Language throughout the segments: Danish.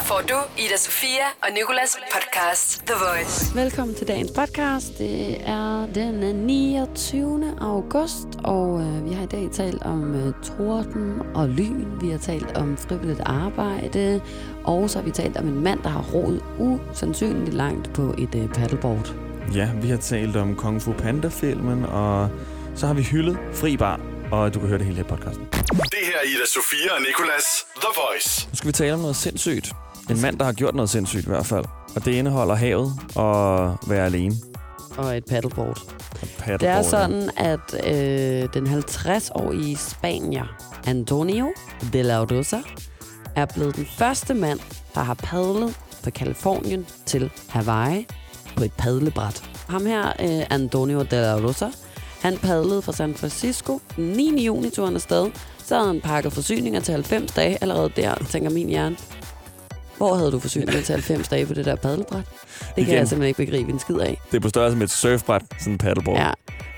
Her får du Ida Sofia og Nikolas podcast The Voice. Velkommen til dagens podcast. Det er den 29. august, og øh, vi har i dag talt om øh, torden og lyn. Vi har talt om frivilligt arbejde, og så har vi talt om en mand, der har roet usandsynligt langt på et øh, paddleboard. Ja, vi har talt om Kung Fu Panda-filmen, og så har vi hyldet Fri Bar, og du kan høre det hele her i podcasten. Det her er Ida Sofia og Nikolas The Voice. Nu skal vi tale om noget sindssygt. En mand, der har gjort noget sindssygt i hvert fald. Og det indeholder havet og være alene. Og et paddleboard. Og Det er sådan, at øh, den 50-årige spanier Antonio de la Rosa er blevet den første mand, der har padlet fra Kalifornien til Hawaii på et padlebræt. Ham her, øh, Antonio de la Rosa, han padlede fra San Francisco den 9. juni tog han afsted. Så havde han pakket forsyninger til 90 dage allerede der, tænker min hjerne. Hvor havde du forsyninger til 90 dage på det der padlebræt? Det kan Igen. jeg simpelthen ikke begribe en skid af. Det er på størrelse med et surfbræt, sådan en paddleboard.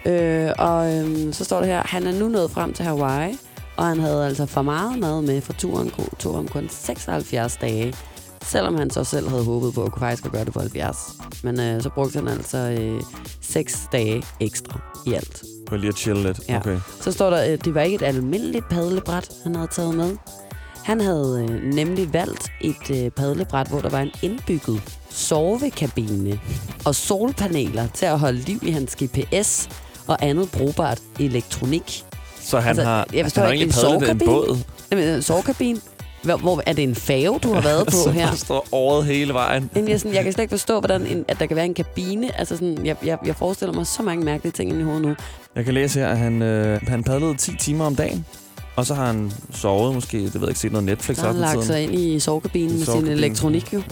Ja. Øh, og øhm, så står det her, han er nu nået frem til Hawaii, og han havde altså for meget mad med, for turen tog ham kun 76 dage. Selvom han så selv havde håbet på at kunne faktisk at gøre det på 70. Men øh, så brugte han altså øh, 6 dage ekstra i alt. For lige at chille lidt. Ja. Okay. Så står der, øh, det var ikke et almindeligt padlebræt, han havde taget med. Han havde øh, nemlig valgt et øh, padlebræt, hvor der var en indbygget sovekabine og solpaneler til at holde liv i hans GPS og andet brugbart elektronik. Så han Altså, har, jeg forstår han har ikke, en padlet en sovekabine? båd. Jamen, en sovekabine? Hvor, hvor, er det en fave, du har været på her? der står året hele vejen. Jamen, jeg, sådan, jeg kan slet ikke forstå, hvordan en, at der kan være en kabine. Altså sådan, jeg, jeg, jeg forestiller mig så mange mærkelige ting i hovedet nu. Jeg kan læse her, at han, øh, han padlede 10 timer om dagen. Og så har han sovet måske, det ved jeg ikke, set noget Netflix har han også lagt sig ind i sovekabinen med sin elektronik jo.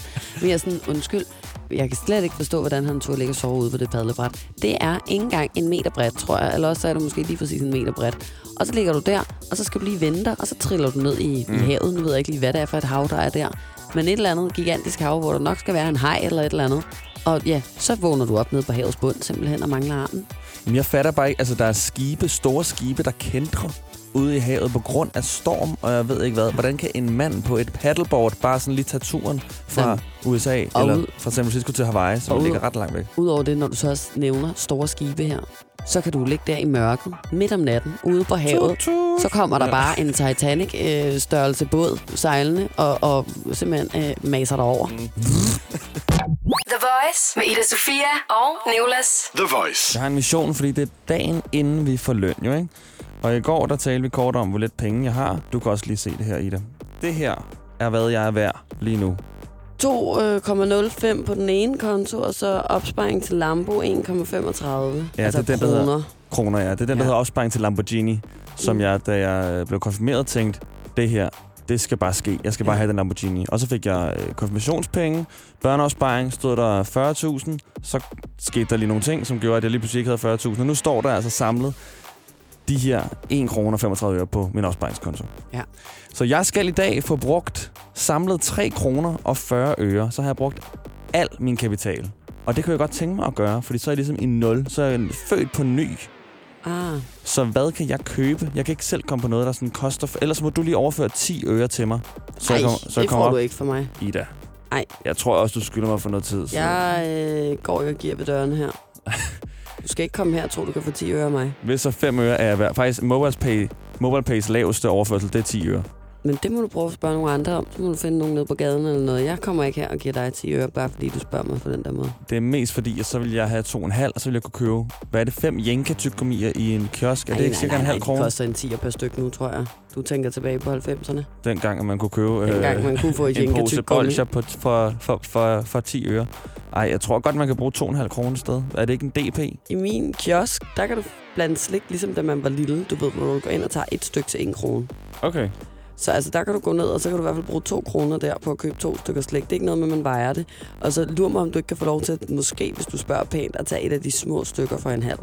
Men jeg er sådan, undskyld, jeg kan slet ikke forstå, hvordan han turde ligge og sove ude på det padlebræt. Det er ikke engang en meter bredt, tror jeg. Eller også så er det måske lige præcis en meter bredt. Og så ligger du der, og så skal du lige vente og så triller du ned i, mm. i havet. Nu ved jeg ikke lige, hvad det er for et hav, der er der. Men et eller andet gigantisk hav, hvor der nok skal være en haj eller et eller andet. Og ja, så vågner du op nede på havets bund simpelthen og mangler armen. Men jeg fatter bare ikke, altså der er skibe, store skibe, der kæntrer ude i havet på grund af storm, og jeg ved ikke hvad. Hvordan kan en mand på et paddleboard bare sådan lige tage turen fra Jamen, USA, og eller ud- fra San Francisco til Hawaii, som ud- ligger ret langt væk? Udover det, når du så også nævner store skibe her, så kan du ligge der i mørket, midt om natten, ude på havet. Så kommer der Ja. bare en Titanic-størrelse båd sejlende, og, og simpelthen øh, maser dig over. The Voice med Ida Sofia og Nikolas. The Voice. Jeg har en mission, fordi det er dagen inden vi får løn, jo ikke? Og i går, der talte vi kort om, hvor lidt penge jeg har. Du kan også lige se det her, Ida. Det her er, hvad jeg er værd lige nu. 2,05 på den ene konto, og så opsparing til Lambo 1,35. Ja, altså det er den, der hedder- kroner. Kroner, ja. Det er den, der Ja. hedder opsparing til Lamborghini, som Mm. jeg, da jeg blev konfirmeret, tænkte, det her, det skal bare ske. Jeg skal bare Ja. have den Lamborghini. Og så fik jeg øh, konfirmationspenge, børneopsparing, stod der 40.000. Så skete der lige nogle ting, som gjorde, at jeg lige pludselig ikke havde 40.000. Og nu står der altså samlet de her 1 kroner 35 øre på min opsparingskonto. Ja. Så jeg skal i dag få brugt samlet 3 kroner og 40 øre. Så har jeg brugt al min kapital. Og det kan jeg godt tænke mig at gøre, fordi så er jeg ligesom i nul. Så er jeg født på ny. Ah, Så hvad kan jeg købe? Jeg kan ikke selv komme på noget, der sådan koster... Ellers må du lige overføre 10 øre til mig. Så ej, jeg kommer, så jeg det kommer får op. du ikke for mig. Ida. Ej. Jeg tror også, du skylder mig for noget tid. Så. Jeg øh, går jo og giver ved døren her. Du skal ikke komme her og tro, du kan få 10 øre af mig. Hvis så 5 øre er jeg værd. Faktisk, MobilePay, MobilePays laveste overførsel, det er 10 øre. Men det må du prøve at spørge nogle andre om. Så må du finde nogen nede på gaden eller noget. Jeg kommer ikke her og giver dig 10 øre, bare fordi du spørger mig på den der måde. Det er mest fordi, at så vil jeg have 2,5, og så vil jeg kunne købe, hvad er det, 5 jenka tyggegummier i en kiosk? Er det ikke cirka en halv Det krone? koster en 10 per stykke nu, tror jeg. Du tænker tilbage på 90'erne. Dengang, at man kunne købe Dengang man kunne få en pose bolcher på, for, for, for, for 10 øre. Ej, jeg tror godt, man kan bruge 2,5 kroner sted. Er det ikke en DP? I min kiosk, der kan du blande slik, ligesom da man var lille. Du ved, hvor du går ind og tager et stykke til en krone. Okay. Så altså, der kan du gå ned, og så kan du i hvert fald bruge to kroner der på at købe to stykker slik. Det er ikke noget med, at man vejer det. Og så lurer mig, om du ikke kan få lov til, at måske, hvis du spørger pænt, at tage et af de små stykker for en halv.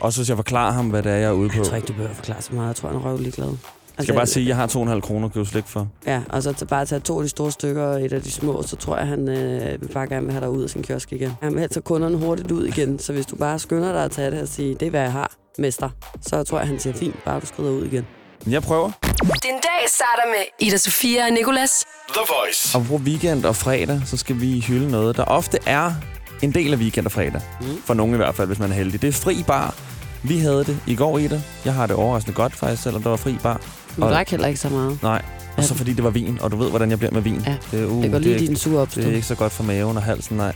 Også hvis jeg forklarer ham, hvad det er, jeg er ude på. Jeg tror ikke, du behøver forklare så meget. Jeg tror, han er røvlig glad. Jeg skal bare sige, at jeg har 2,5 kroner at købe slik for. Ja, og så bare tage to af de store stykker og et af de små, så tror jeg, han øh, vil bare gerne vil have dig ud af sin kiosk igen. Han vil helst have kunderne hurtigt ud igen, så hvis du bare skynder dig at tage det og sige, det er, hvad jeg har, mester, så tror jeg, han siger, fint, bare du skrider ud igen. Jeg prøver. Din dag starter med Ida Sofia og Nicolas. The Voice. Og på weekend og fredag, så skal vi hylde noget, der ofte er en del af weekend og fredag. Mm. For nogen i hvert fald, hvis man er heldig. Det er fri bar. Vi havde det i går, Ida. Jeg har det overraskende godt faktisk, selvom der var fri bar. Du Og- drak heller ikke så meget. Nej. Og så fordi det var vin, og du ved, hvordan jeg bliver med vin. Ja, det, uh, Det går det, lige er, din sure opstød. det er ikke så godt for maven og halsen, nej.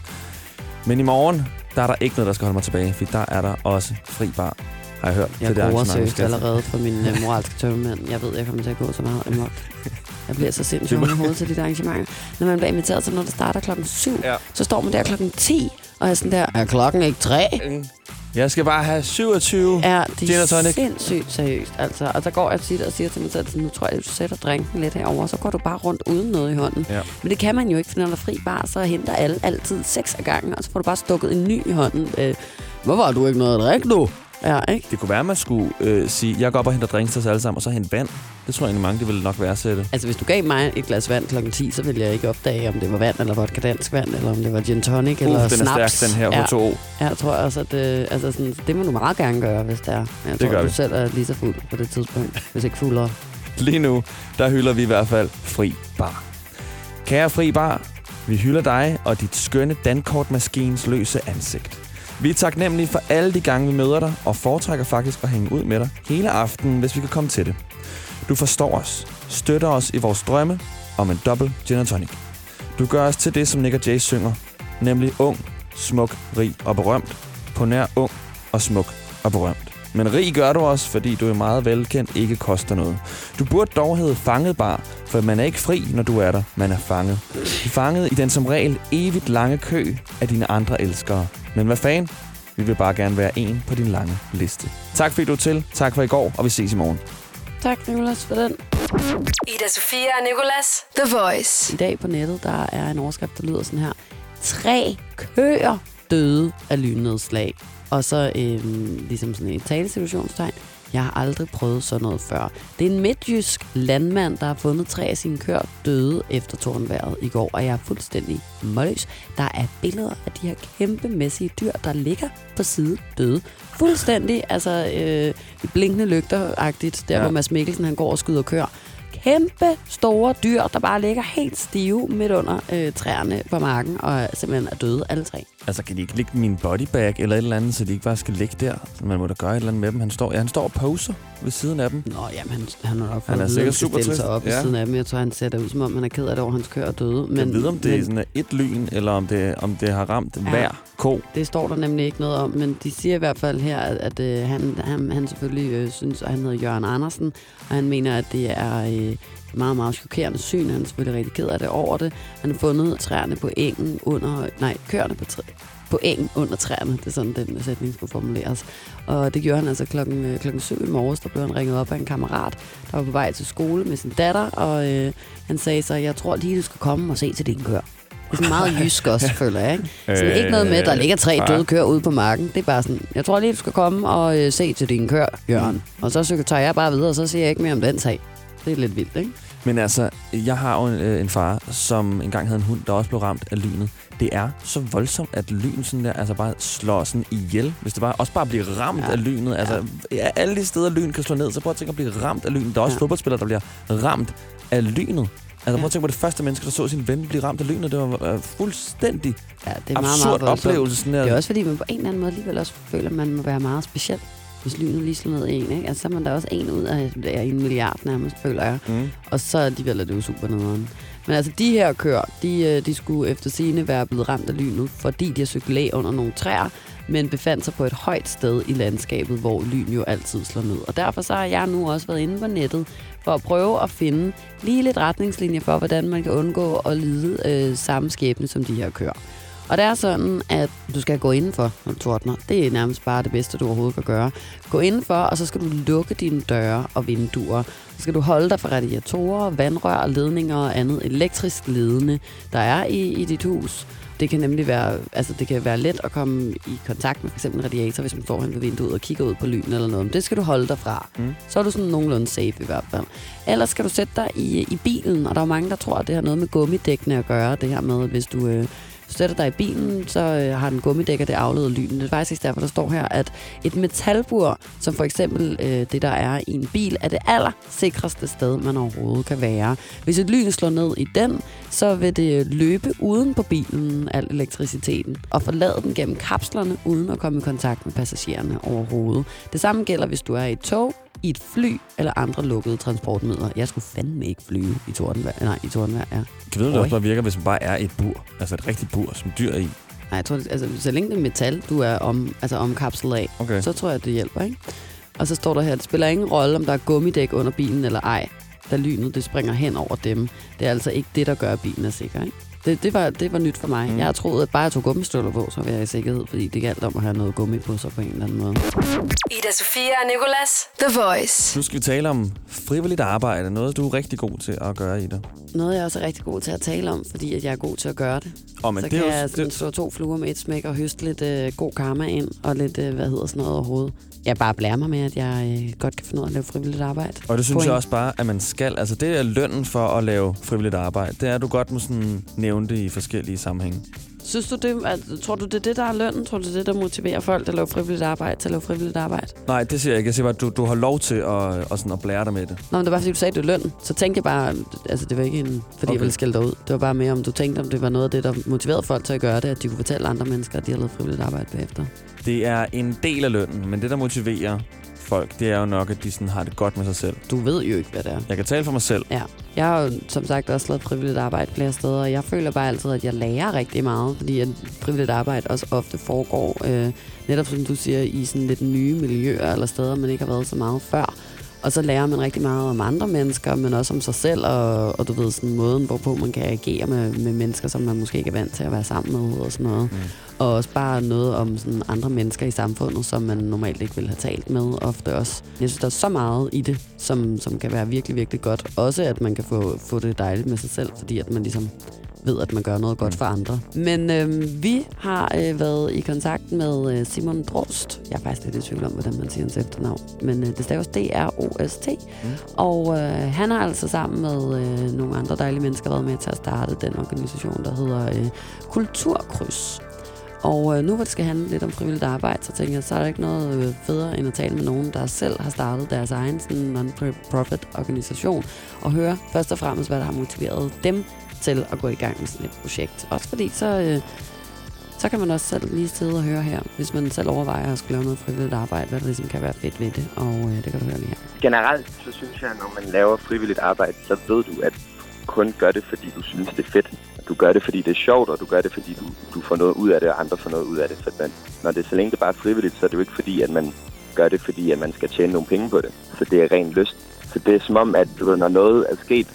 Men i morgen, der er der ikke noget, der skal holde mig tilbage, for der er der også fri bar, har jeg hørt. Jeg til det er arrangement, oversøgt allerede for min uh, moralske tømmermænd. Jeg ved, jeg kommer til at gå så meget amok. Jeg bliver så sindssygt i hovedet til de der arrangementer. Når man bliver inviteret til noget, der starter klokken 7, Ja. så står man der klokken 10, og er sådan der, er klokken ikke 3? Jeg skal bare have 27. Er det tonic. sindssygt seriøst, altså. Og der går jeg tit og siger til mig selv, nu tror jeg, at du sætter drinken lidt herover, så går du bare rundt uden noget i hånden. Ja. Men det kan man jo ikke, for når der er fri bar, så henter alle altid seks af gangen, og så får du bare stukket en ny i hånden. Øh, hvorfor har du ikke noget at drikke nu? Ja, ikke? Det kunne være, at man skulle øh, sige, jeg går op og henter drinks til os alle sammen, og så hente vand. Det tror jeg egentlig mange, de ville nok værdsætte. Altså, hvis du gav mig et glas vand klokken 10, så ville jeg ikke opdage, om det var vand, eller vodka dansk vand, eller om det var gin tonic, eller Uh, den er snaps. stærk, den her ja, H2O. ja, jeg tror også, at det, altså sådan, det må du meget gerne gøre, hvis det er. Jeg Det tror, gør du vi. selv er lige så fuld på det tidspunkt, hvis ikke fuldere. Lige nu, der hylder vi i hvert fald fri bar. Kære fri bar, vi hylder dig og dit skønne dankortmaskines løse ansigt. Vi er taknemmelige for alle de gange, vi møder dig, og foretrækker faktisk at hænge ud med dig hele aftenen, hvis vi kan komme til det. Du forstår os, støtter os i vores drømme om en dobbelt gin and tonic. Du gør os til det, som Nick og Jay synger, nemlig ung, smuk, rig og berømt. På nær ung og smuk og berømt. Men rig gør du også, fordi du er meget velkendt ikke koster noget. Du burde dog hedde fanget bar, for man er ikke fri, når du er der. Man er fanget. Fanget i den som regel evigt lange kø af dine andre elskere. Men hvad fanden? Vi vil bare gerne være en på din lange liste. Tak fordi du er til. Tak for i går, og vi ses i morgen. Tak, Nicolas, for den. Ida Sofia og Nicolas. The Voice. I dag på nettet, der er en overskrift, der lyder sådan her. Tre køer døde af lynnedslag. Og så øhm, ligesom sådan et talesituationstegn. Jeg har aldrig prøvet sådan noget før. Det er en midtjysk landmand, der har fundet tre af sine køer døde efter tordenvejret i går, og jeg er fuldstændig målløs. Der er billeder af de her kæmpemæssige dyr, der ligger på side døde. Fuldstændig, altså øh, blinkende lygter-agtigt, der ja. hvor Mads Mikkelsen han går og skyder køer. Kæmpe store dyr, der bare ligger helt stive midt under øh, træerne på marken, og simpelthen er døde alle tre. Altså, kan de ikke ligge min bodybag eller et eller andet, så de ikke bare skal ligge der? Så man må da gøre et eller andet med dem. Han står, ja, han står og poser ved siden af dem. Nå, jamen, han, han har nok Han fået er at vide, sikkert han super stille sig trist. op ved Ja. siden af dem. Jeg tror, han ser det ud, som om han er ked af det over, hans køer er døde. Men, jeg ved, om det men, er sådan et lyn, eller om det, om det har ramt ja. hver ko. Det står der nemlig ikke noget om, men de siger i hvert fald her, at, at øh, han, han, han selvfølgelig øh, synes, at han hedder Jørgen Andersen, og han mener, at det er øh, meget, meget chokerende syn. Han er selvfølgelig rigtig ked af det over det. Han har fundet træerne på engen under... Nej, køerne på træ, på engen under træerne. Det er sådan, den sætning skulle formuleres. Og det gjorde han altså klokken, øh, klokken 7 i morges. Der blev han ringet op af en kammerat, der var på vej til skole med sin datter, og øh, han sagde så, jeg tror lige, du skal komme og se til din kør. Det er meget jysk også, føler jeg. Ikke? Sådan ikke noget med, at der ligger tre døde køer ude på marken. Det er bare sådan, jeg tror lige, du skal komme og øh, se til din kør, Jørgen. Og så så tager jeg bare videre, og så siger jeg ikke mere om den sag. Det er lidt vildt, ikke? Men altså, jeg har jo en, øh, en far, som engang havde en hund, der også blev ramt af lynet. Det er så voldsomt, at lyn sådan der, altså bare slår sådan ihjel. Hvis det bare, også bare bliver ramt ja. Af lynet. Altså, ja. alle de steder, lyn kan slå ned, så prøv at tænke at blive ramt af lynet. Der er også. Ja. fodboldspillere, der bliver ramt af lynet. Altså, prøv at tænke på det første menneske, der så sin ven blive ramt af lynet. Det var øh, fuldstændig Ja, det er meget, absurd meget oplevelse. Sådan der. Det er også fordi, man på en eller anden måde alligevel også føler, at man må være meget speciel, hvis lynet lige slår ned i en. Ikke? Altså, så er man da også en ud af, af en milliard nærmest, føler jeg. Mm. Og så er det jo super nederen. Men altså, de her køer, de, øh, de skulle efter sine være blevet ramt af lynet, fordi de har søgt læ under nogle træer, men befandt sig på et højt sted i landskabet, hvor lyn jo altid slår ned. Og derfor så har jeg nu også været inde på nettet for at prøve at finde lige lidt retningslinjer for, hvordan man kan undgå at lide øh, samme skæbne som de her køer. Og det er sådan, at du skal gå indenfor, når du tordner. Det er nærmest bare det bedste, du overhovedet kan gøre. Gå indenfor, og så skal du lukke dine døre og vinduer. Så skal du holde dig fra radiatorer, vandrør, ledninger og andet elektrisk ledende, der er i, i dit hus. Det kan nemlig være, altså det kan være let at komme i kontakt med f.eks. en radiator, hvis man står hen ved vinduet og kigger ud på lyn eller noget. Men det skal du holde dig fra. Mm. Så er du sådan nogenlunde safe i hvert fald. Ellers skal du sætte dig i, i bilen, og der er jo mange, der tror, at det har noget med gummidækkene at gøre. Det her med, hvis du, øh, Hvis du sætter dig i bilen, så øh, har den gummidæk, og det afleder lyden. Det er faktisk derfor, der står her, at et metalbur, som for eksempel øh, det, der er i en bil, er det allersikreste sted, man overhovedet kan være. Hvis et lyn slår ned i den, så vil det øh, løbe uden på bilen, al elektriciteten, og forlade den gennem kapslerne, uden at komme i kontakt med passagererne overhovedet. Det samme gælder, hvis du er i et tog, i et fly eller andre lukkede transportmidler. Jeg skulle fandme ikke flyve i tordenvejr. Nej, i tordenvejr, ja. Kan vide, det Oj. også bare virker, hvis man bare er i et bur? Altså et rigtigt bur, som dyr er i. Nej, jeg tror, det- altså, så længe det er metal, du er om, altså omkapslet af, Okay. så tror jeg, det hjælper, ikke? Og så står der her, det spiller ingen rolle, om der er gummidæk under bilen eller ej, da lynet det springer hen over dem. Det er altså ikke det, der gør, at bilen er sikker, ikke? Det, det, var, det var nyt for mig. Mm. Jeg troede, at bare jeg tog gummistøvler på, så var jeg i sikkerhed, fordi det galt om at have noget gummi på sig på en eller anden måde. Ida Sofia og Nicolas. The Voice. Nu skal vi tale om frivilligt arbejde. Noget, du er rigtig god til at gøre i det. Noget, jeg også er rigtig god til at tale om, fordi at jeg er god til at gøre det. Oh, men så det kan er jo, jeg sådan det, slå to fluer med et smæk og høste lidt øh, god karma ind, og lidt, øh, hvad hedder sådan noget overhovedet. Jeg bare blærer mig med, at jeg øh, godt kan finde ud af at lave frivilligt arbejde. og det synes Point. jeg også bare, at man skal. Altså, det er lønnen for at lave frivilligt arbejde. Det er, du godt må sådan nævne det i forskellige sammenhænge. Synes du det, at, tror du, det er det, der er lønnen? Tror du, det er det, der motiverer folk, der laver frivilligt arbejde, til at lave frivilligt arbejde? Nej, det siger jeg ikke. Jeg siger bare, at du, du har lov til at, at, sådan at blære dig med det. Nå, men det var fordi, du sagde, det er løn. Så tænkte jeg bare, altså det var ikke en, fordi. Okay. jeg ville skælde dig ud. Det var bare mere, om du tænkte, om det var noget af det, der motiverede folk til at gøre det, at de kunne fortælle andre mennesker, at de har lavet frivilligt arbejde bagefter. Det er en del af lønnen, men det, der motiverer folk, det er jo nok, at de sådan har det godt med sig selv. Du ved jo ikke, hvad det er. Jeg kan tale for mig selv. Ja, jeg har jo som sagt også lavet frivilligt arbejde flere steder, og jeg føler bare altid, at jeg lærer rigtig meget, fordi at frivilligt arbejde også ofte foregår, øh, netop som du siger, i sådan lidt nye miljøer eller steder, man ikke har været så meget før. Og så lærer man rigtig meget om andre mennesker, men også om sig selv, og, og du ved, sådan måden, hvorpå man kan agere med, med mennesker, som man måske ikke er vant til at være sammen med, og sådan noget. Mm. Og også bare noget om sådan andre mennesker i samfundet, som man normalt ikke ville have talt med ofte også. Jeg synes, der er så meget i det, som, som kan være virkelig, virkelig godt. Også at man kan få, få det dejligt med sig selv, fordi at man ligesom ved, at man gør noget godt for andre. Men øhm, vi har øh, været i kontakt med øh, Simon Drost. Jeg er faktisk lidt i tvivl om, hvordan man siger hans efternavn. Men øh, det staves D-R-O-S-T. Mm. Og øh, han har altså sammen med øh, nogle andre dejlige mennesker været med til at starte den organisation, der hedder øh, Kulturkryds. Og øh, nu hvor det skal handle lidt om frivilligt arbejde, så tænker jeg, så er der ikke noget øh, federe end at tale med nogen, der selv har startet deres egen sådan non-profit organisation, og høre først og fremmest, hvad der har motiveret dem til at gå i gang med sådan et projekt. Også fordi så, øh, så kan man også selv lige sidde og høre her, hvis man selv overvejer at skulle lave noget frivilligt arbejde, hvad der ligesom kan være fedt ved det, og øh, det kan du høre lige her. Generelt, så synes jeg, når man laver frivilligt arbejde, så ved du, at kun gør det, fordi du synes, det er fedt. Du gør det, fordi det er sjovt, og du gør det, fordi du, du får noget ud af det, og andre får noget ud af det. Så man, når det så længe det bare er frivilligt, så er det jo ikke fordi, at man gør det, fordi at man skal tjene nogle penge på det. Så det er ren lyst. Så det er som om, at du ved, når noget er sket,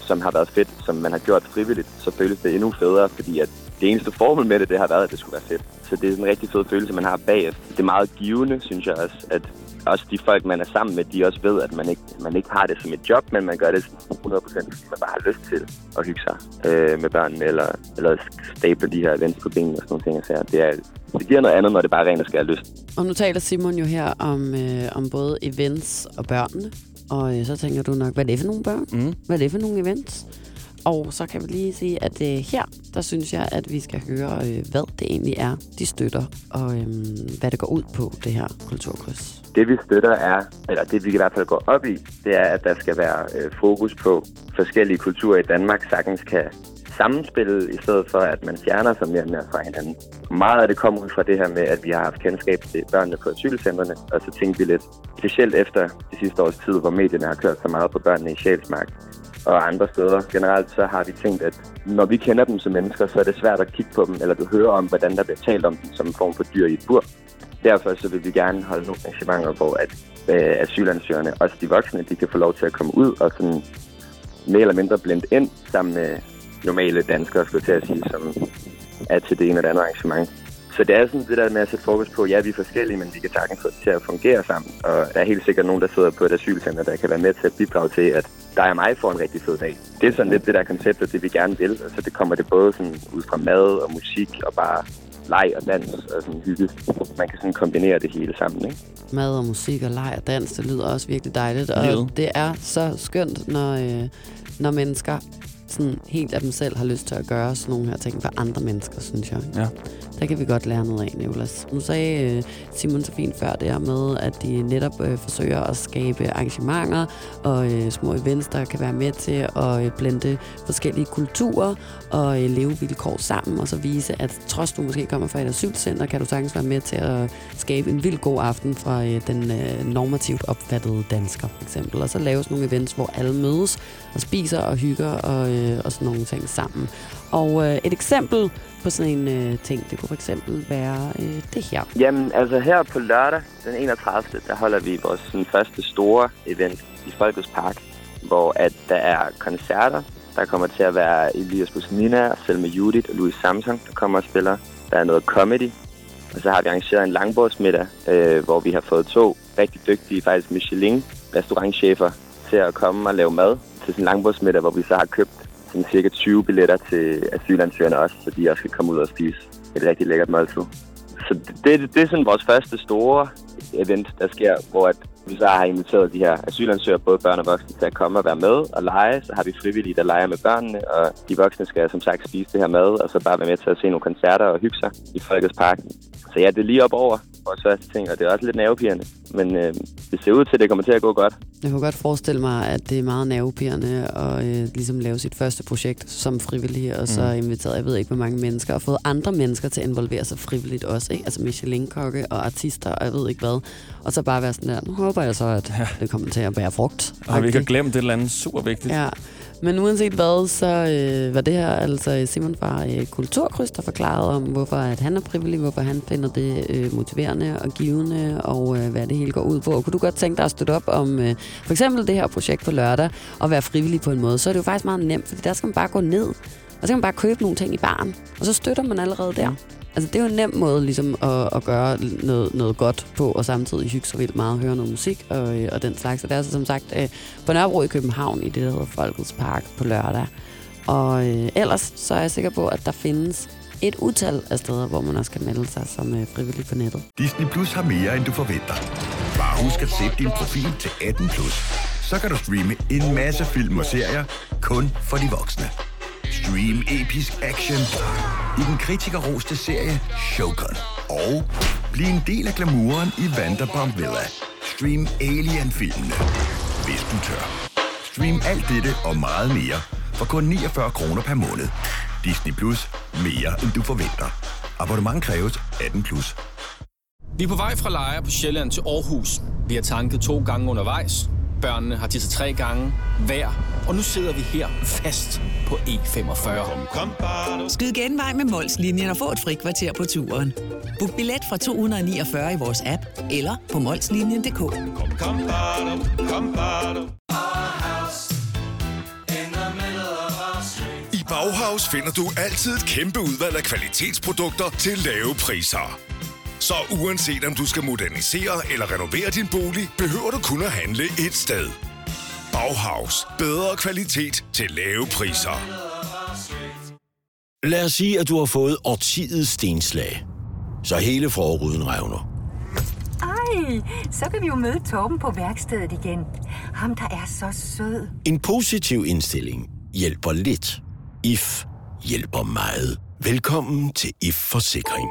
som har været fedt, som man har gjort frivilligt, så føles det endnu federe, fordi at det eneste formål med det, det har været, at det skulle være fedt. Så det er en rigtig fed følelse, man har bagefter. Det er meget givende, synes jeg også, at også de folk, man er sammen med, de også ved, at man ikke, man ikke har det som et job, men man gør det sådan 100%, fordi man bare har lyst til at hygge sig øh, med børnene, eller, eller stable de her events på benene og sådan nogle ting. Så det, er, det giver noget andet, når det bare rent og skal have lyst. Og nu taler Simon jo her om, øh, om både events og børnene, og øh, så tænker du nok, hvad er det for nogle børn? Mm. Hvad er det for nogle events? Og så kan vi lige sige, at øh, her, der synes jeg, at vi skal høre, øh, hvad det egentlig er, de støtter, og øh, hvad det går ud på, det her kulturkryds. Det vi støtter er, eller det vi i hvert fald går op i, det er, at der skal være øh, fokus på forskellige kulturer i Danmark, sagtens kan sammenspillet, i stedet for at man fjerner sig mere og mere fra hinanden. Meget af det kommer ud fra det her med, at vi har haft kendskab til børnene på asylcentrene, og så tænkte vi lidt, specielt efter de sidste års tid, hvor medierne har kørt så meget på børnene i Sjælsmark og andre steder. Generelt så har vi tænkt, at når vi kender dem som mennesker, så er det svært at kigge på dem, eller du hører om, hvordan der bliver talt om dem som en form for dyr i et bur. Derfor så vil vi gerne holde nogle arrangementer, hvor at øh, asylansøgerne, også de voksne, de kan få lov til at komme ud og sådan mere eller mindre blende ind sammen med normale danskere, skulle jeg til at sige, som er til det ene eller andet arrangement. Så det er sådan det der med at sætte fokus på, ja, vi er forskellige, men vi kan sagtens få det til at fungere sammen. Og der er helt sikkert nogen, der sidder på et asylcenter, der kan være med til at bidrage til, at dig og mig får en rigtig fed dag. Det er sådan lidt det der koncept, og det vi gerne vil. Så det kommer det både sådan ud fra mad og musik og bare leg og dans og sådan hygge. Man kan sådan kombinere det hele sammen, ikke? Mad og musik og leg og dans, det lyder også virkelig dejligt. Og Livet. det er så skønt, når, øh, når mennesker sådan helt af dem selv har lyst til at gøre sådan nogle her ting for andre mennesker, synes jeg. Ja. Der kan vi godt lære noget af, Nicolas. Nu sagde øh, Simon så fint før det her med, at de netop øh, forsøger at skabe arrangementer og øh, små events, der kan være med til at øh, blende forskellige kulturer og øh, levevilkår sammen, og så vise, at trods du måske kommer fra et asylcenter, kan du sagtens være med til at skabe en vild god aften fra øh, den øh, normativt opfattede dansker, for eksempel. Og så laves nogle events, hvor alle mødes og spiser og hygger og, øh, og sådan nogle ting sammen. Og øh, et eksempel på sådan en øh, ting, det kunne for eksempel være øh, det her. Jamen, altså her på lørdag, den 31. der holder vi vores sådan, første store event i Folkets Park, hvor at der er koncerter. Der kommer til at være Elias Busnina, Selma Judith og Louis Samsung, der kommer og spiller. Der er noget comedy. Og så har vi arrangeret en langbordsmiddag, øh, hvor vi har fået to rigtig dygtige, faktisk Michelin-restaurantchefer til at komme og lave mad til sådan en langbordsmiddag, hvor vi så har købt sådan cirka 20 billetter til asylansøgerne også, så de også kan komme ud og spise et rigtig lækkert måltid. Så det, det, det er sådan vores første store event, der sker, hvor at vi så har inviteret de her asylansøgere, både børn og voksne, til at komme og være med og lege. Så har vi frivillige, der leger med børnene, og de voksne skal som sagt spise det her mad, og så bare være med til at se nogle koncerter og hygge sig i Folkets Park. Så ja, det er lige op over vores første ting, og det er også lidt nervepirrende. Men øh, det ser ud til, at det kommer til at gå godt. Jeg kunne godt forestille mig, at det er meget nervepirrende at øh, ligesom lave sit første projekt som frivillig, og så Mm. inviteret, jeg ved ikke, hvor mange mennesker, og fået andre mennesker til at involvere sig frivilligt også, ikke? Altså Michelin-kokke og artister, og jeg ved ikke hvad. Og så bare være sådan der, nu håber jeg så, at Ja. det kommer til at bære frugt. Og vi ikke har Agtigt. glemt et eller andet super vigtigt. Ja, men uanset hvad, så øh, var det her altså øh, Simon fra øh, Kulturkryds, der forklarede om, hvorfor at han er frivillig, hvorfor han finder det øh, motiverende og givende, og øh, hvad det hele går ud på. Og kunne du godt tænke dig at støtte op om øh, for eksempel det her projekt på lørdag, og være frivillig på en måde, så er det jo faktisk meget nemt, fordi der skal man bare gå ned, og så kan man bare købe nogle ting i baren, og så støtter man allerede der. Mm. Altså, det er jo en nem måde ligesom, at, at gøre noget, noget godt på, og samtidig hygge sig vildt meget og høre noget musik og, øh, og den slags. Og det er altså som sagt øh, på Nørrebro i København i det, der hedder Folkets Park på lørdag. Og øh, ellers så er jeg sikker på, at der findes et utal af steder, hvor man også kan melde sig som øh, frivillig på nettet. Disney Plus har mere, end du forventer. Bare husk at sætte din profil til 18 plus. Så kan du streame en masse film og serier kun for de voksne. Stream episk action i den kritikerroste serie Shogun. Og bliv en del af glamouren i Vanderpump Villa. Stream Alien-filmene, hvis du tør. Stream alt dette og meget mere for kun 49 kroner per måned. Disney Plus. Mere, end du forventer. Abonnement kræves 18 plus. Vi er på vej fra Lejre på Sjælland til Aarhus. Vi har tanket to gange undervejs. Børnene har tisset tre gange hver. Og nu sidder vi her fast på E45. Skyd genvej med Molslinjen og få et fri kvarter på turen. Book billet fra 249 i vores app eller på molslinjen.dk. I Bauhaus finder du altid et kæmpe udvalg af kvalitetsprodukter til lave priser. Så uanset om du skal modernisere eller renovere din bolig, behøver du kun at handle et sted. Bauhaus. Bedre kvalitet til lave priser. Lad os sige, at du har fået årtidets stenslag. Så hele forruden revner. Ej, så kan vi jo møde Torben på værkstedet igen. Ham, der er så sød. En positiv indstilling hjælper lidt. IF hjælper meget. Velkommen til IF Forsikring.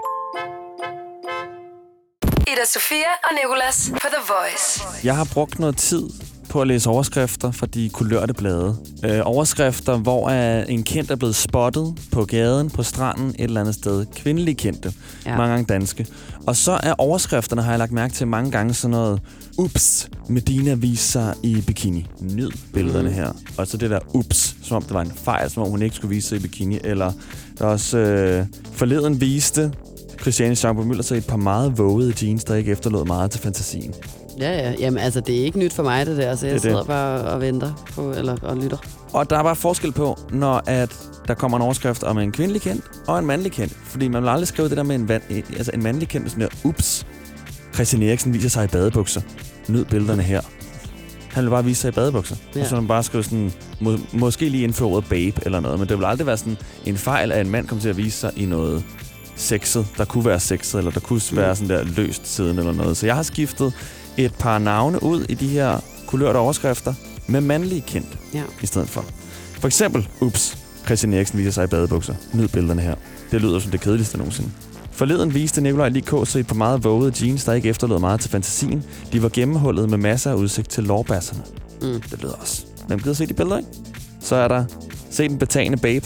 Ida Sofia og Nicolas på The Voice. Jeg har brugt noget tid på at læse overskrifter fra de kulørte blade. Øh, overskrifter, hvor en kendt er blevet spottet på gaden, på stranden, et eller andet sted. Kvindelige kendte. Ja. Mange gange danske. Og så er overskrifterne, har jeg lagt mærke til mange gange, sådan noget, ups, Medina viser sig i bikini. Nyd billederne her. Og så det der ups, som om det var en fejl, som om hun ikke skulle vise sig i bikini. Eller der er også øh, forleden viste Christiane Schaumburg Møller sig et par meget vågede jeans, der ikke efterlod meget til fantasien. Ja, ja. Jamen, altså, det er ikke nyt for mig, det der, så jeg Det er det. sidder bare og venter på, eller og lytter. Og der er bare forskel på, når at der kommer en overskrift om en kvindelig kendt og en mandlig kendt. Fordi man vil aldrig skrive det der med en, van, altså en mandlig kendt, sådan der, ups, Christian Eriksen viser sig i badebukser. Nyd billederne her. Han vil bare vise sig i badebukser. Ja. Og så man bare skrive sådan, må, måske lige indføre ordet babe eller noget, men det vil aldrig være sådan en fejl, at en mand kommer til at vise sig i noget sexet, der kunne være sexet, eller der kunne være sådan der løst siden eller noget. Så jeg har skiftet et par navne ud i de her kulørte overskrifter med mandlige kendt Ja. i stedet for. For eksempel, ups, Christian Eriksen viser sig i badebukser. Nyd billederne her. Det lyder som det kedeligste nogensinde. Forleden viste Nikolaj lige KC et par meget vågede jeans, der ikke efterlod meget til fantasien. De var gennemhullet med masser af udsigt til lårbasserne. Mm. Det lyder også. Hvem gider se de billeder, ikke? Så er der Se den betagende babe.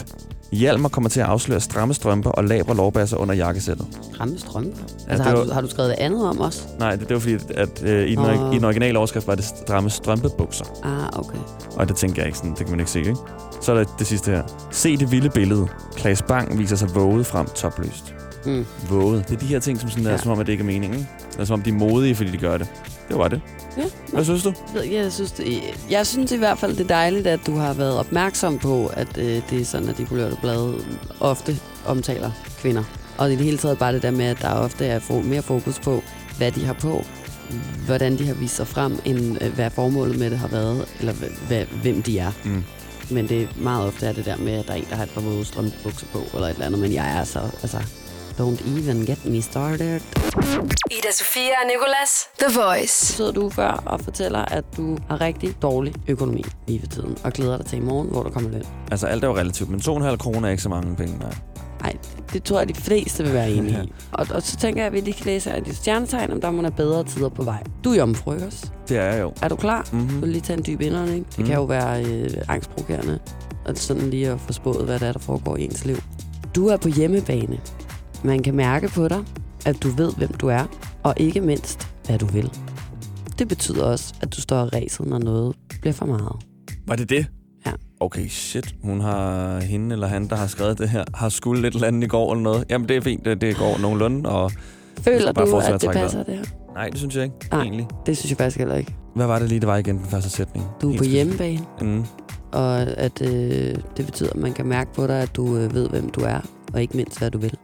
Hjalmar kommer til at afsløre stramme strømper og labre lårbasser under jakkesættet. Stramme strømper? Ja, altså, det har, var- du, har du skrevet det andet om os? Nej, det, det var fordi, at øh, i, den, Nå. i den originale overskrift var det stramme strømpebukser. Ah, okay. Og det tænker jeg ikke sådan, det kan man ikke se, ikke? Så er der det sidste her. Se det vilde billede. Klaas Bang viser sig våget frem topløst. Mm. Våget. Det er de her ting, som sådan er, Ja. som om, at det ikke er meningen. Det er som om, de er modige, fordi de gør det. Det var det. Ja, Hvad synes du? Jeg synes, det, jeg synes i hvert fald, det er dejligt, at du har været opmærksom på, at øh, det er sådan, at de kulørte blade ofte omtaler kvinder. Og i det hele taget bare det der med, at der ofte er fo- mere fokus på, hvad de har på, hvordan de har vist sig frem, end øh, hvad formålet med det har været, eller hva- hva- hvem de er. Mm. Men det er meget ofte er det der med, at der er en, der har et par våde strømpebukser på, eller et eller andet. Men jeg er så, altså, don't even get me started. Ida Sofia og Nicolas. The Voice. sidder du før og fortæller, at du har rigtig dårlig økonomi lige for tiden, og glæder dig til i morgen, hvor der kommer løn. Altså, alt er jo relativt, men 2,5 kroner er ikke så mange penge. Nej. Nej, det tror jeg, de fleste vil være enige i. Og, og så tænker jeg, at vi lige kan læse i dit stjernetegn, om der må være bedre tider på vej. Du er jomfru, ikke også? Det er jeg jo. Er du klar? Mhm. Du vil lige tage en dyb indånding. Det Mhm. kan jo være øh, angstprovokerende, og sådan lige at få spået, hvad det er, der foregår i ens liv. Du er på hjemmebane. Man kan mærke på dig, at du ved, hvem du er, og ikke mindst, hvad du vil. Det betyder også, at du står ræset, når noget bliver for meget. Var det det? Ja. Okay, shit. Hun har, hende eller han, der har skrevet det her, har skulle lidt eller andet i går eller noget. Jamen, det er fint. Det, det går nogenlunde, og... Føler bare du, at det passer det her? Nej, det synes jeg ikke, Nej. egentlig. Det synes jeg faktisk heller ikke. Hvad var det lige, det var igen, den første sætning? Du er Helt på hjemmebane, Mm. og at øh, det betyder, at man kan mærke på dig, at du øh, ved, hvem du er, og ikke mindst, hvad du vil.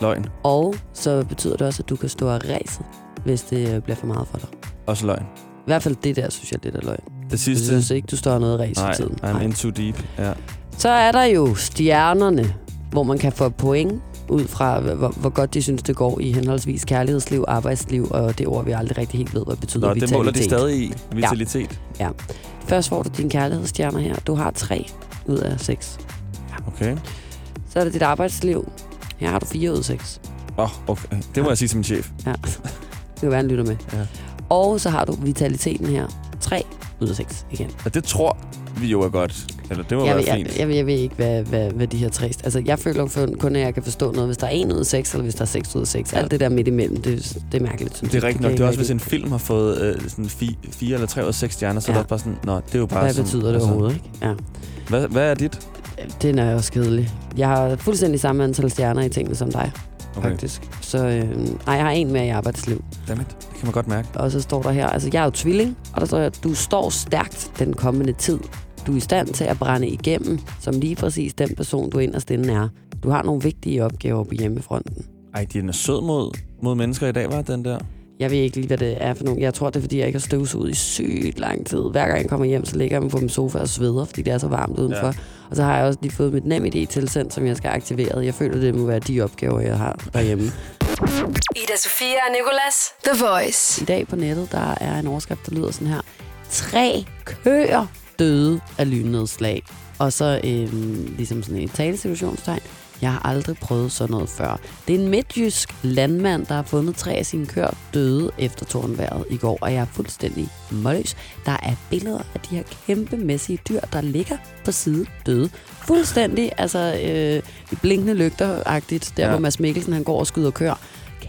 Løgn. Og så betyder det også, at du kan stå og ræse, hvis det øh, bliver for meget for dig. Også løgn. I hvert fald det der, synes jeg, det der løgn. Det Jeg sidste... synes ikke, du står noget ræs Nej, i tiden. I'm in too deep. Ja. Så er der jo stjernerne, hvor man kan få point ud fra, hvor, hvor godt de synes, det går i henholdsvis kærlighedsliv, arbejdsliv, og det ord, vi aldrig rigtig helt ved, hvad betyder Nå, det vitalitet. måler de stadig i. Vitalitet. Ja. Først får du dine kærlighedsstjerner her. Du har tre ud af seks. Okay. Så er det dit arbejdsliv. Her har du fire ud af seks. Åh, oh, okay. Det må jeg sige til min chef. Ja. Det kan være, han lytter med. Ja. Og så har du vitaliteten her. 3 ud af 6 igen. Og det tror vi jo er godt. Eller det må Jeg, være ved, jeg, fint. jeg, ved- jeg ved ikke, hvad, hvad, hvad de her tre... Altså, jeg føler kun, at jeg kan forstå noget, hvis der er 1 ud af 6, eller hvis der er 6 ud af 6. Ja. Alt det der midt imellem, det, det er mærkeligt, synes Det er jeg. rigtigt nok. Det er jeg også, hvis en film har fået øh, sådan fi, fire eller tre ud af seks stjerner, så Ja. er det bare sådan, nå, det er jo bare Hvad sådan, betyder det altså, overhovedet, ikke? Ja. Hvad, hvad er dit? Den er også kedelig. Jeg har fuldstændig samme antal stjerner i tingene som dig, Okay. faktisk. Så øh, nej, jeg har en mere i arbejdsliv. Dammit, det kan man godt mærke. Og så står der her, altså jeg er jo tvilling, og der står her, du står stærkt den kommende tid. Du er i stand til at brænde igennem, som lige præcis den person, du inderst inde er. Du har nogle vigtige opgaver på hjemmefronten. Ej, den er sød mod, mod mennesker i dag, var den der? Jeg ved ikke lige, hvad det er for nogle. Jeg tror, det er, fordi jeg ikke har støvsuget i sygt lang tid. Hver gang jeg kommer hjem, så ligger jeg på min sofa og sveder, fordi det er så varmt udenfor. Ja. Og så har jeg også lige fået mit nem idé tilsendt, som jeg skal aktivere. Jeg føler, det må være de opgaver, jeg har derhjemme. Ida Sofia og Nicolas. The Voice. I dag på nettet, der er en overskrift, der lyder sådan her. Tre køer døde af lynnedslag. Og så øhm, ligesom sådan et talesituationstegn. Jeg har aldrig prøvet sådan noget før. Det er en midtjysk landmand, der har fundet tre af sine køer døde efter tordenværet i går, og jeg er fuldstændig målløs. Der er billeder af de her kæmpemæssige dyr, der ligger på side døde. Fuldstændig, altså øh, i blinkende lygter-agtigt, der ja. hvor Mads Mikkelsen han går og skyder køer.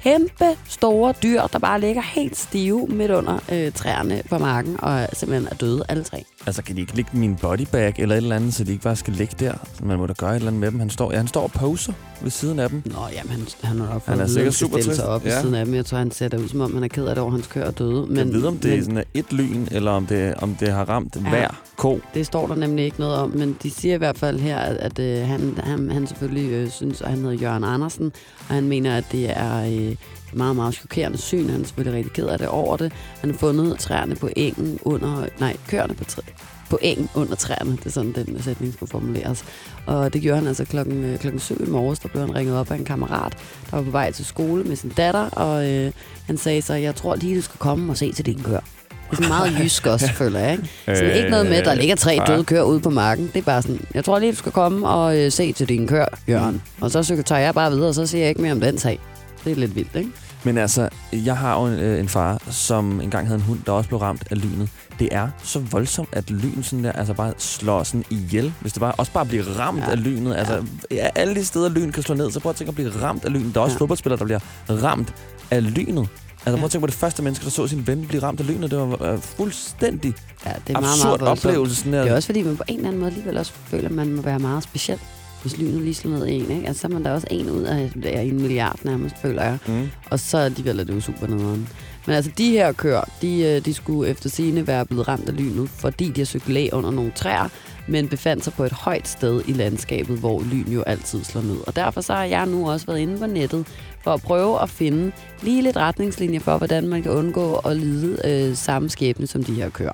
Kæmpe store dyr, der bare ligger helt stive midt under øh, træerne på marken, og simpelthen er døde alle tre. Altså, kan de ikke ligge min bodybag eller et eller andet, så de ikke bare skal ligge der? Man må da gøre et eller andet med dem. Han står, ja, han står og poser ved siden af dem. Nå, jamen, han, han har nok Han fået er at vide, sikkert super stille sig op Ja. ved siden af dem. Jeg tror, han ser det ud, som om han er ked af det over, hans køer er døde. Men, jeg ved, om det, men, men, sådan er et lyn, eller om det, om det har ramt Ja. hver ko. Det står der nemlig ikke noget om, men de siger i hvert fald her, at, at øh, han, han, han selvfølgelig øh, synes, at han hedder Jørgen Andersen, og han mener, at det er øh, meget, meget chokerende syn. Han er selvfølgelig rigtig ked af det over det. Han har fundet træerne på engen under... Nej, køerne på, træ, på engen under træerne. Det er sådan, den sætning skulle formuleres. Og det gjorde han altså klokken, øh, klokken 7 i morges. Der blev han ringet op af en kammerat, der var på vej til skole med sin datter, og øh, han sagde så, jeg tror lige, du skal komme og se til din kør. Det er sådan meget jysk også, føler jeg. Ikke? Sådan ikke noget med, at der ligger tre døde køer ude på marken. Det er bare sådan, jeg tror lige, du skal komme og øh, se til din kør, Jørgen. Og så så tager jeg bare videre, og så siger jeg ikke mere om den sag. Det er lidt vildt, ikke? Men altså, jeg har jo en, øh, en far, som engang havde en hund, der også blev ramt af lynet. Det er så voldsomt, at lyn sådan der, altså bare slår sådan ihjel. Hvis det bare, også bare bliver ramt ja. af lynet. Altså, ja, alle de steder, lyn kan slå ned, så prøv at tænke at blive ramt af lynet. Der er også ja. fodboldspillere, der bliver ramt af lynet. Altså, prøv at tænke på det første menneske, der så sin ven blive ramt af lynet. Det var øh, fuldstændig Ja, det er meget, absurd meget voldsomt. oplevelse. Sådan der. Det er også fordi, man på en eller anden måde alligevel også føler, at man må være meget speciel, hvis lynet lige slår ned i en. Ikke? Altså, så er man da også en ud af, af en milliard nærmest, føler jeg. Mm. Og så alligevel er det jo super nederen. Men altså, de her køer, de, øh, de skulle efter sine være blevet ramt af lynet, fordi de har søgt læ under nogle træer, men befandt sig på et højt sted i landskabet, hvor lyn jo altid slår ned. Og derfor så har jeg nu også været inde på nettet for at prøve at finde lige lidt retningslinjer for, hvordan man kan undgå at lide øh, samme skæbne som de her køer.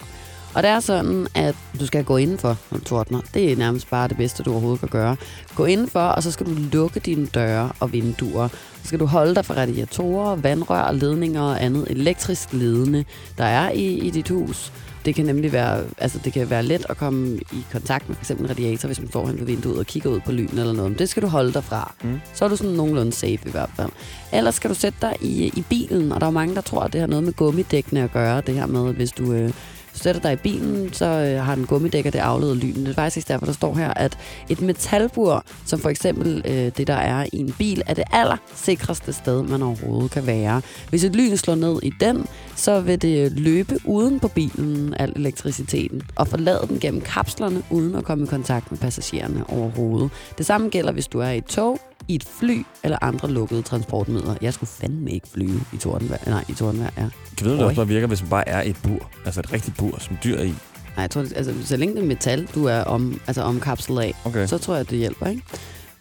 Og det er sådan, at du skal gå indenfor, når du tordner. Det er nærmest bare det bedste, du overhovedet kan gøre. Gå indenfor, og så skal du lukke dine døre og vinduer. Så skal du holde dig fra radiatorer, vandrør, ledninger og andet elektrisk ledende, der er i, i dit hus. Det kan nemlig være, altså det kan være let at komme i kontakt med f.eks. en radiator, hvis man står hen ved vinduet og kigger ud på lynen eller noget. Men det skal du holde dig fra. Mm. Så er du sådan nogenlunde safe i hvert fald. Ellers skal du sætte dig i, i bilen, og der er mange, der tror, at det har noget med gummidækkene at gøre. Det her med, hvis du øh, sætter dig i bilen, så øh, har den gummidækker det afledet lyden. Det er faktisk derfor, der står her, at et metalbur, som for eksempel øh, det, der er i en bil, er det aller sikreste sted, man overhovedet kan være. Hvis et lyn slår ned i den, så vil det øh, løbe uden på bilen, al elektriciteten, og forlade den gennem kapslerne, uden at komme i kontakt med passagererne overhovedet. Det samme gælder, hvis du er i et tog, i et fly eller andre lukkede transportmidler. Jeg skulle fandme ikke flyve i tordenvejr. Nej, i tordenvejr, ja. Kan du vide, bare virker, hvis man bare er i et bur? Altså et rigtigt bur, som dyr er i. Nej, jeg tror, altså, så længe det er metal, du er om, altså omkapslet af, Okay. så tror jeg, det hjælper, ikke?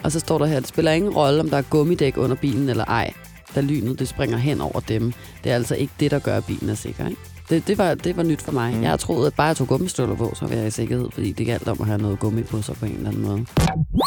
Og så står der her, det spiller ingen rolle, om der er gummidæk under bilen eller ej, da lynet det springer hen over dem. Det er altså ikke det, der gør, at bilen er sikker, ikke? Det, det, var, det var nyt for mig. Mm. Jeg troede, at bare jeg tog gummistøvler på, så var jeg i sikkerhed, fordi det galt om at have noget gummi på sig på en eller anden måde.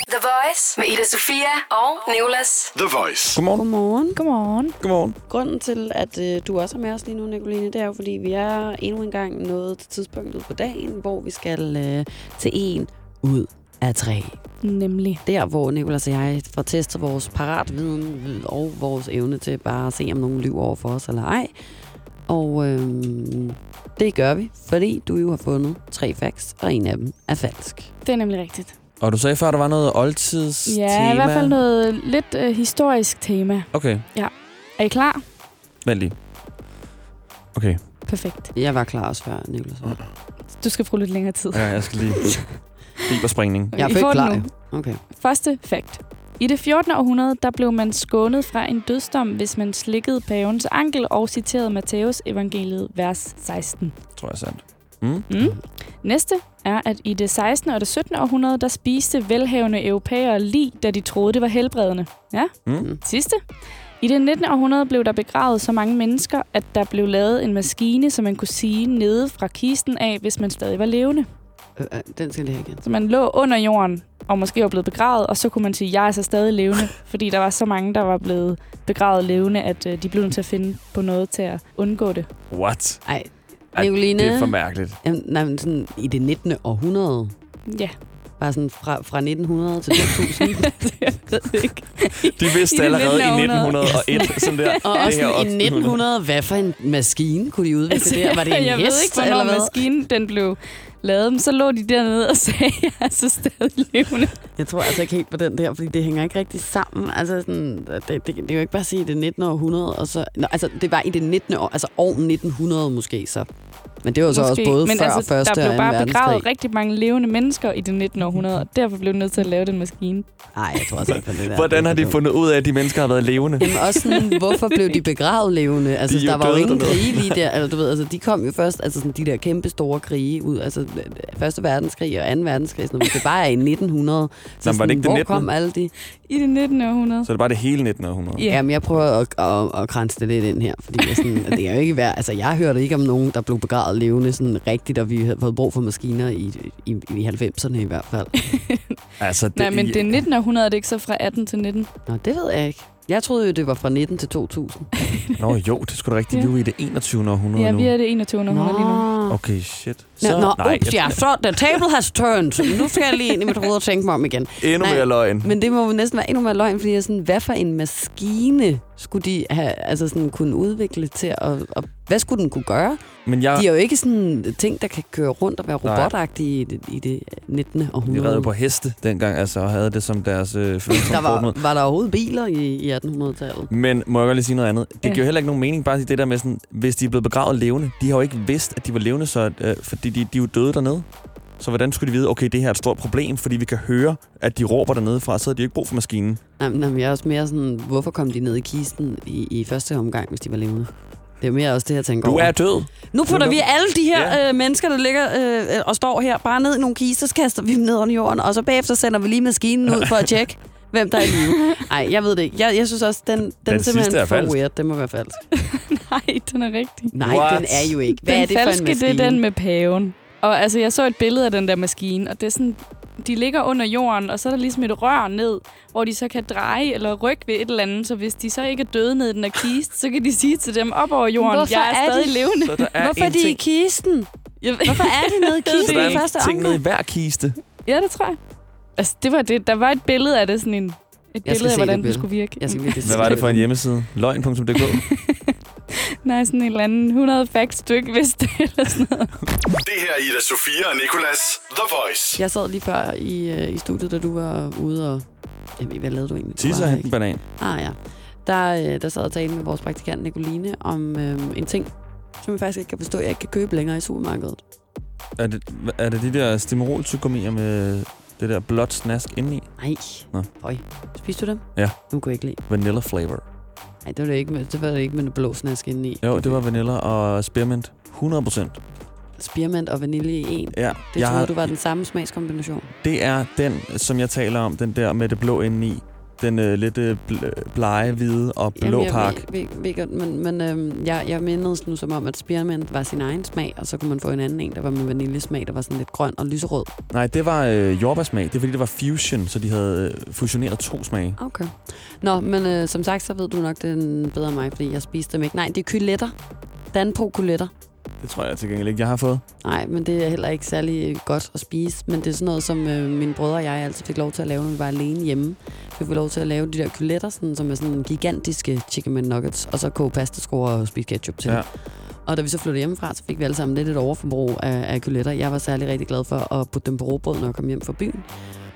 The Voice med Ida Sofia og Nicolas. The Voice. Godmorgen. Godmorgen. Godmorgen. Godmorgen. Grunden til, at øh, du også er med os lige nu, Nicoline, det er jo, fordi vi er endnu en gang nået til tidspunktet på dagen, hvor vi skal øh, til en ud af tre. Nemlig. Der, hvor Nicolas og jeg får testet vores paratviden og vores evne til bare at se, om nogen lyver over for os eller ej. Og øhm, det gør vi, fordi du jo har fundet tre facts, og en af dem er falsk. Det er nemlig rigtigt. Og du sagde før, der var noget oldtids Ja, tema. i hvert fald noget lidt øh, historisk tema. Okay, Er I klar? vent lige. Okay, Perfekt. Jeg var klar også før, Nicolas. var. Du skal bruge lidt længere tid. ja, jeg skal lige... Fiberspringning. Jeg er I får den klar, nu. Okay. Første fakt. I det 14. århundrede, der blev man skånet fra en dødsdom, hvis man slikkede pavens ankel og citerede Matthæus evangeliet vers 16. Tror jeg er sandt. Mm? Mm. Næste er, at i det 16. og det 17. århundrede, der spiste velhavende europæere lig, da de troede, det var helbredende. Ja. Mm? Sidste. I det 19. århundrede blev der begravet så mange mennesker, at der blev lavet en maskine, som man kunne sige nede fra kisten af, hvis man stadig var levende. Øh, øh, den skal jeg lige have igen. Så man lå under jorden, og måske var blevet begravet, og så kunne man sige, jeg er så stadig levende, fordi der var så mange, der var blevet begravet levende, at øh, de blev nødt til at finde på noget til at undgå det. What? Ej, Ej, Nicoline. Det er for mærkeligt. Jamen, nej, men sådan i det 19. århundrede. Ja, Bare sådan fra, fra 1900 til 2000. jeg ved det ikke. De vidste I det allerede i 1900. 1901, sådan der. Og det også her sådan i århundrede. 1900, hvad for en maskine kunne de udvikle der? Var det en Altså, jeg hest, ved ikke, hvornår maskinen den blev lavede dem, så lå de dernede og sagde, jeg er så stadig levende. Jeg tror altså ikke helt på den der, fordi det hænger ikke rigtig sammen. Altså sådan, det, det, det kan jo ikke bare sige, det er 19. århundrede, og så... Nå, altså, det var i det 19. år, altså år 1900 måske så. Men det var så også både Men før altså, første der og blev anden bare begravet rigtig mange levende mennesker i det 19. århundrede, og derfor blev de nødt til at lave den maskine. Nej, jeg tror altså ikke på det der. Hvordan har de fundet ud af, at de mennesker har været levende? Jamen også sådan, hvorfor blev de begravet levende? Altså, De er der var jo ingen krige lige der. Altså, du ved, altså, de kom jo først, altså sådan de der kæmpe store krige ud. Altså, Første verdenskrig og 2. verdenskrig. Sådan, noget. det bare er i 1900. Så Nå, var det ikke det hvor 19. kom alle de? I det 19. århundrede. Så er det bare det hele 1900. Ja. Jamen, jeg prøver at, at, at kranse det lidt ind her, fordi jeg sådan, at det er jo ikke værd. Altså, jeg hørte ikke om nogen, der blev begravet levende sådan rigtigt, og vi havde fået brug for maskiner i, i, i 90'erne i hvert fald. Altså, det, Nej, men det 19. århundrede er det ikke så fra 18 til 19. Nå, det ved jeg ikke. Jeg troede jo, det var fra 19 til 2000. Nå jo, det skulle da rigtigt. Vi er i det 21. århundrede Ja, nu. vi er det 21. århundrede lige nu. Okay, shit. Nå, nå nej, ups, ja, så the table has turned. Nu skal jeg lige ind i mit hoved og tænke mig om igen. Endnu mere løgn. Men det må jo næsten være endnu mere løgn, fordi jeg er sådan, hvad for en maskine skulle de have, altså sådan, kunne udvikle til, at, og hvad skulle den kunne gøre? Men jeg, De er jo ikke sådan ting, der kan køre rundt og være robotagtige i det, i det 19. vi århundrede. redde på heste dengang, altså, og havde det som deres øh, Der var, var der overhovedet biler i, i 1800-tallet? Men må jeg godt lige sige noget andet? Det Ja. giver jo heller ikke nogen mening, bare det der med sådan, hvis de er blevet begravet levende. De har jo ikke vidst, at de var levende, så, øh, fordi de, de er jo døde dernede. Så hvordan skulle de vide, okay, det her er et stort problem, fordi vi kan høre, at de råber dernede fra, så har de jo ikke brug for maskinen. Jamen, jamen, jeg er også mere sådan, hvorfor kom de ned i kisten i, i første omgang, hvis de var levende? Det er mere også det, jeg tænker Du over. er død. Nu putter vi alle de her Ja. øh, mennesker, der ligger øh, og står her, bare ned i nogle kister, så kaster vi dem ned under jorden, og så bagefter sender vi lige maskinen ud for at tjekke, hvem der er i live. Nej, jeg ved det ikke. Jeg, jeg synes også, den, den, den er simpelthen er for falsk. weird. Det må være falsk. Nej, den er rigtig. Nej, What? den er jo ikke. Hvad den er det for en falske, maskine? det er den med paven. Og altså, jeg så et billede af den der maskine, og det er sådan, de ligger under jorden, og så er der ligesom et rør ned, hvor de så kan dreje eller rykke ved et eller andet. Så hvis de så ikke er døde ned i den her kiste, så kan de sige til dem op over jorden, Hvorfor jeg er, er stadig de- levende. Så der er Hvorfor er de i ting, kisten? Jeg, Hvorfor er de nede i så kisten der i er første en ting nede i hver kiste. ja, det tror jeg. Altså, det var det. Der var et billede af det, sådan en, et billede af, hvordan det den skulle virke. Jeg skal virkelig Hvad var det for en hjemmeside? Løgn.dk? Nej, sådan en eller anden 100 facts, du ikke vidste, eller sådan noget. Det her er Ida Sofia og Nicolas The Voice. Jeg sad lige før i, øh, i studiet, da du var ude og... Jamen, hvad lavede du egentlig? Tisse og en banan. Ah ja. Der, øh, der sad og talte med vores praktikant Nicoline om øh, en ting, som jeg faktisk ikke kan forstå, at jeg ikke kan købe længere i supermarkedet. Er det, er det de der stimorol med det der blåt snask indeni? Nej. Nå. Høj. Spiste du dem? Ja. Nu kunne jeg ikke lide. Vanilla flavor. Nej, det var det ikke med, det var det ikke med det blå snask indeni. Jo, det var vanilla og spearmint. 100 procent. Spearmint og vanilje i en. Ja, Det jeg troede har- du var den samme smagskombination. Det er den, som jeg taler om, den der med det blå indeni. Den øh, lidt øh, bl- blege, hvide og blå jeg pak. ved, ved, ved godt, men, men øhm, jeg, jeg mindedes nu som om, at spearmint var sin egen smag, og så kunne man få en anden en, der var med vaniljesmag, der var sådan lidt grøn og lyserød. Nej, det var øh, jordbærsmag. Det er fordi, det var fusion, så de havde øh, fusioneret to smage. Okay. Nå, men øh, som sagt, så ved du nok den bedre end mig, fordi jeg spiste dem ikke. Nej, det er kyletter. Danpo kyletter. Det tror jeg til gengæld ikke, jeg har fået. Nej, men det er heller ikke særlig godt at spise. Men det er sådan noget, som øh, mine brødre og jeg altid fik lov til at lave, når vi var alene hjemme. Vi fik lov til at lave de der kyletter, sådan, som er sådan gigantiske chicken nuggets, og så koge pastaskruer og spise ketchup til. Ja. Og da vi så flyttede hjemmefra, så fik vi alle sammen lidt et overforbrug af, af kyletter. Jeg var særlig rigtig glad for at putte dem på råbrød, når jeg kom hjem fra byen.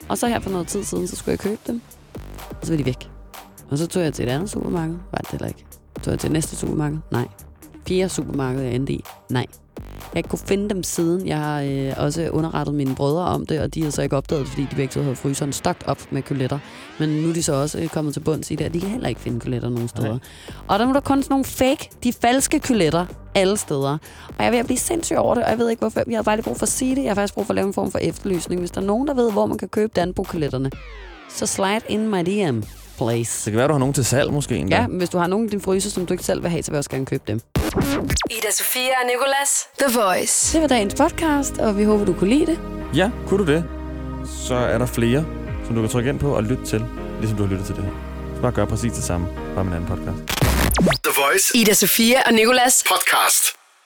Og så her for noget tid siden, så skulle jeg købe dem. Og så var de væk. Og så tog jeg til et andet supermarked. Var det heller ikke. Tog jeg til næste supermarked? Nej. Fjerde supermarked, jeg endte i? Nej. Jeg har ikke kunne finde dem siden. Jeg har øh, også underrettet mine brødre om det, og de havde så ikke opdaget fordi de begge to havde fryseren stokt op med kuletter. Men nu er de så også øh, kommet til bunds i det, og de kan heller ikke finde kuletter nogen steder. Nej. Og der må der kun sådan nogle fake, de falske kuletter alle steder. Og jeg er ved at blive sindssyg over det, og jeg ved ikke hvorfor. Jeg har bare lige brug for at sige det. Jeg har faktisk brug for at lave en form for efterlysning. Hvis der er nogen, der ved, hvor man kan købe Danbo-kuletterne, så slide in my DM, please. Det kan være, du har nogen til salg måske endda. Ja, men hvis du har nogen i din fryser, som du ikke selv vil have, så vil jeg også gerne købe dem. Ida Sofia og Nicolas. The Voice. Det var dagens podcast, og vi håber, du kunne lide det. Ja, kunne du det? Så er der flere, som du kan trykke ind på og lytte til, ligesom du har lyttet til det her. Så bare gør præcis det samme, bare med en anden podcast. The Voice Ida Sofia og Nicolas. podcast.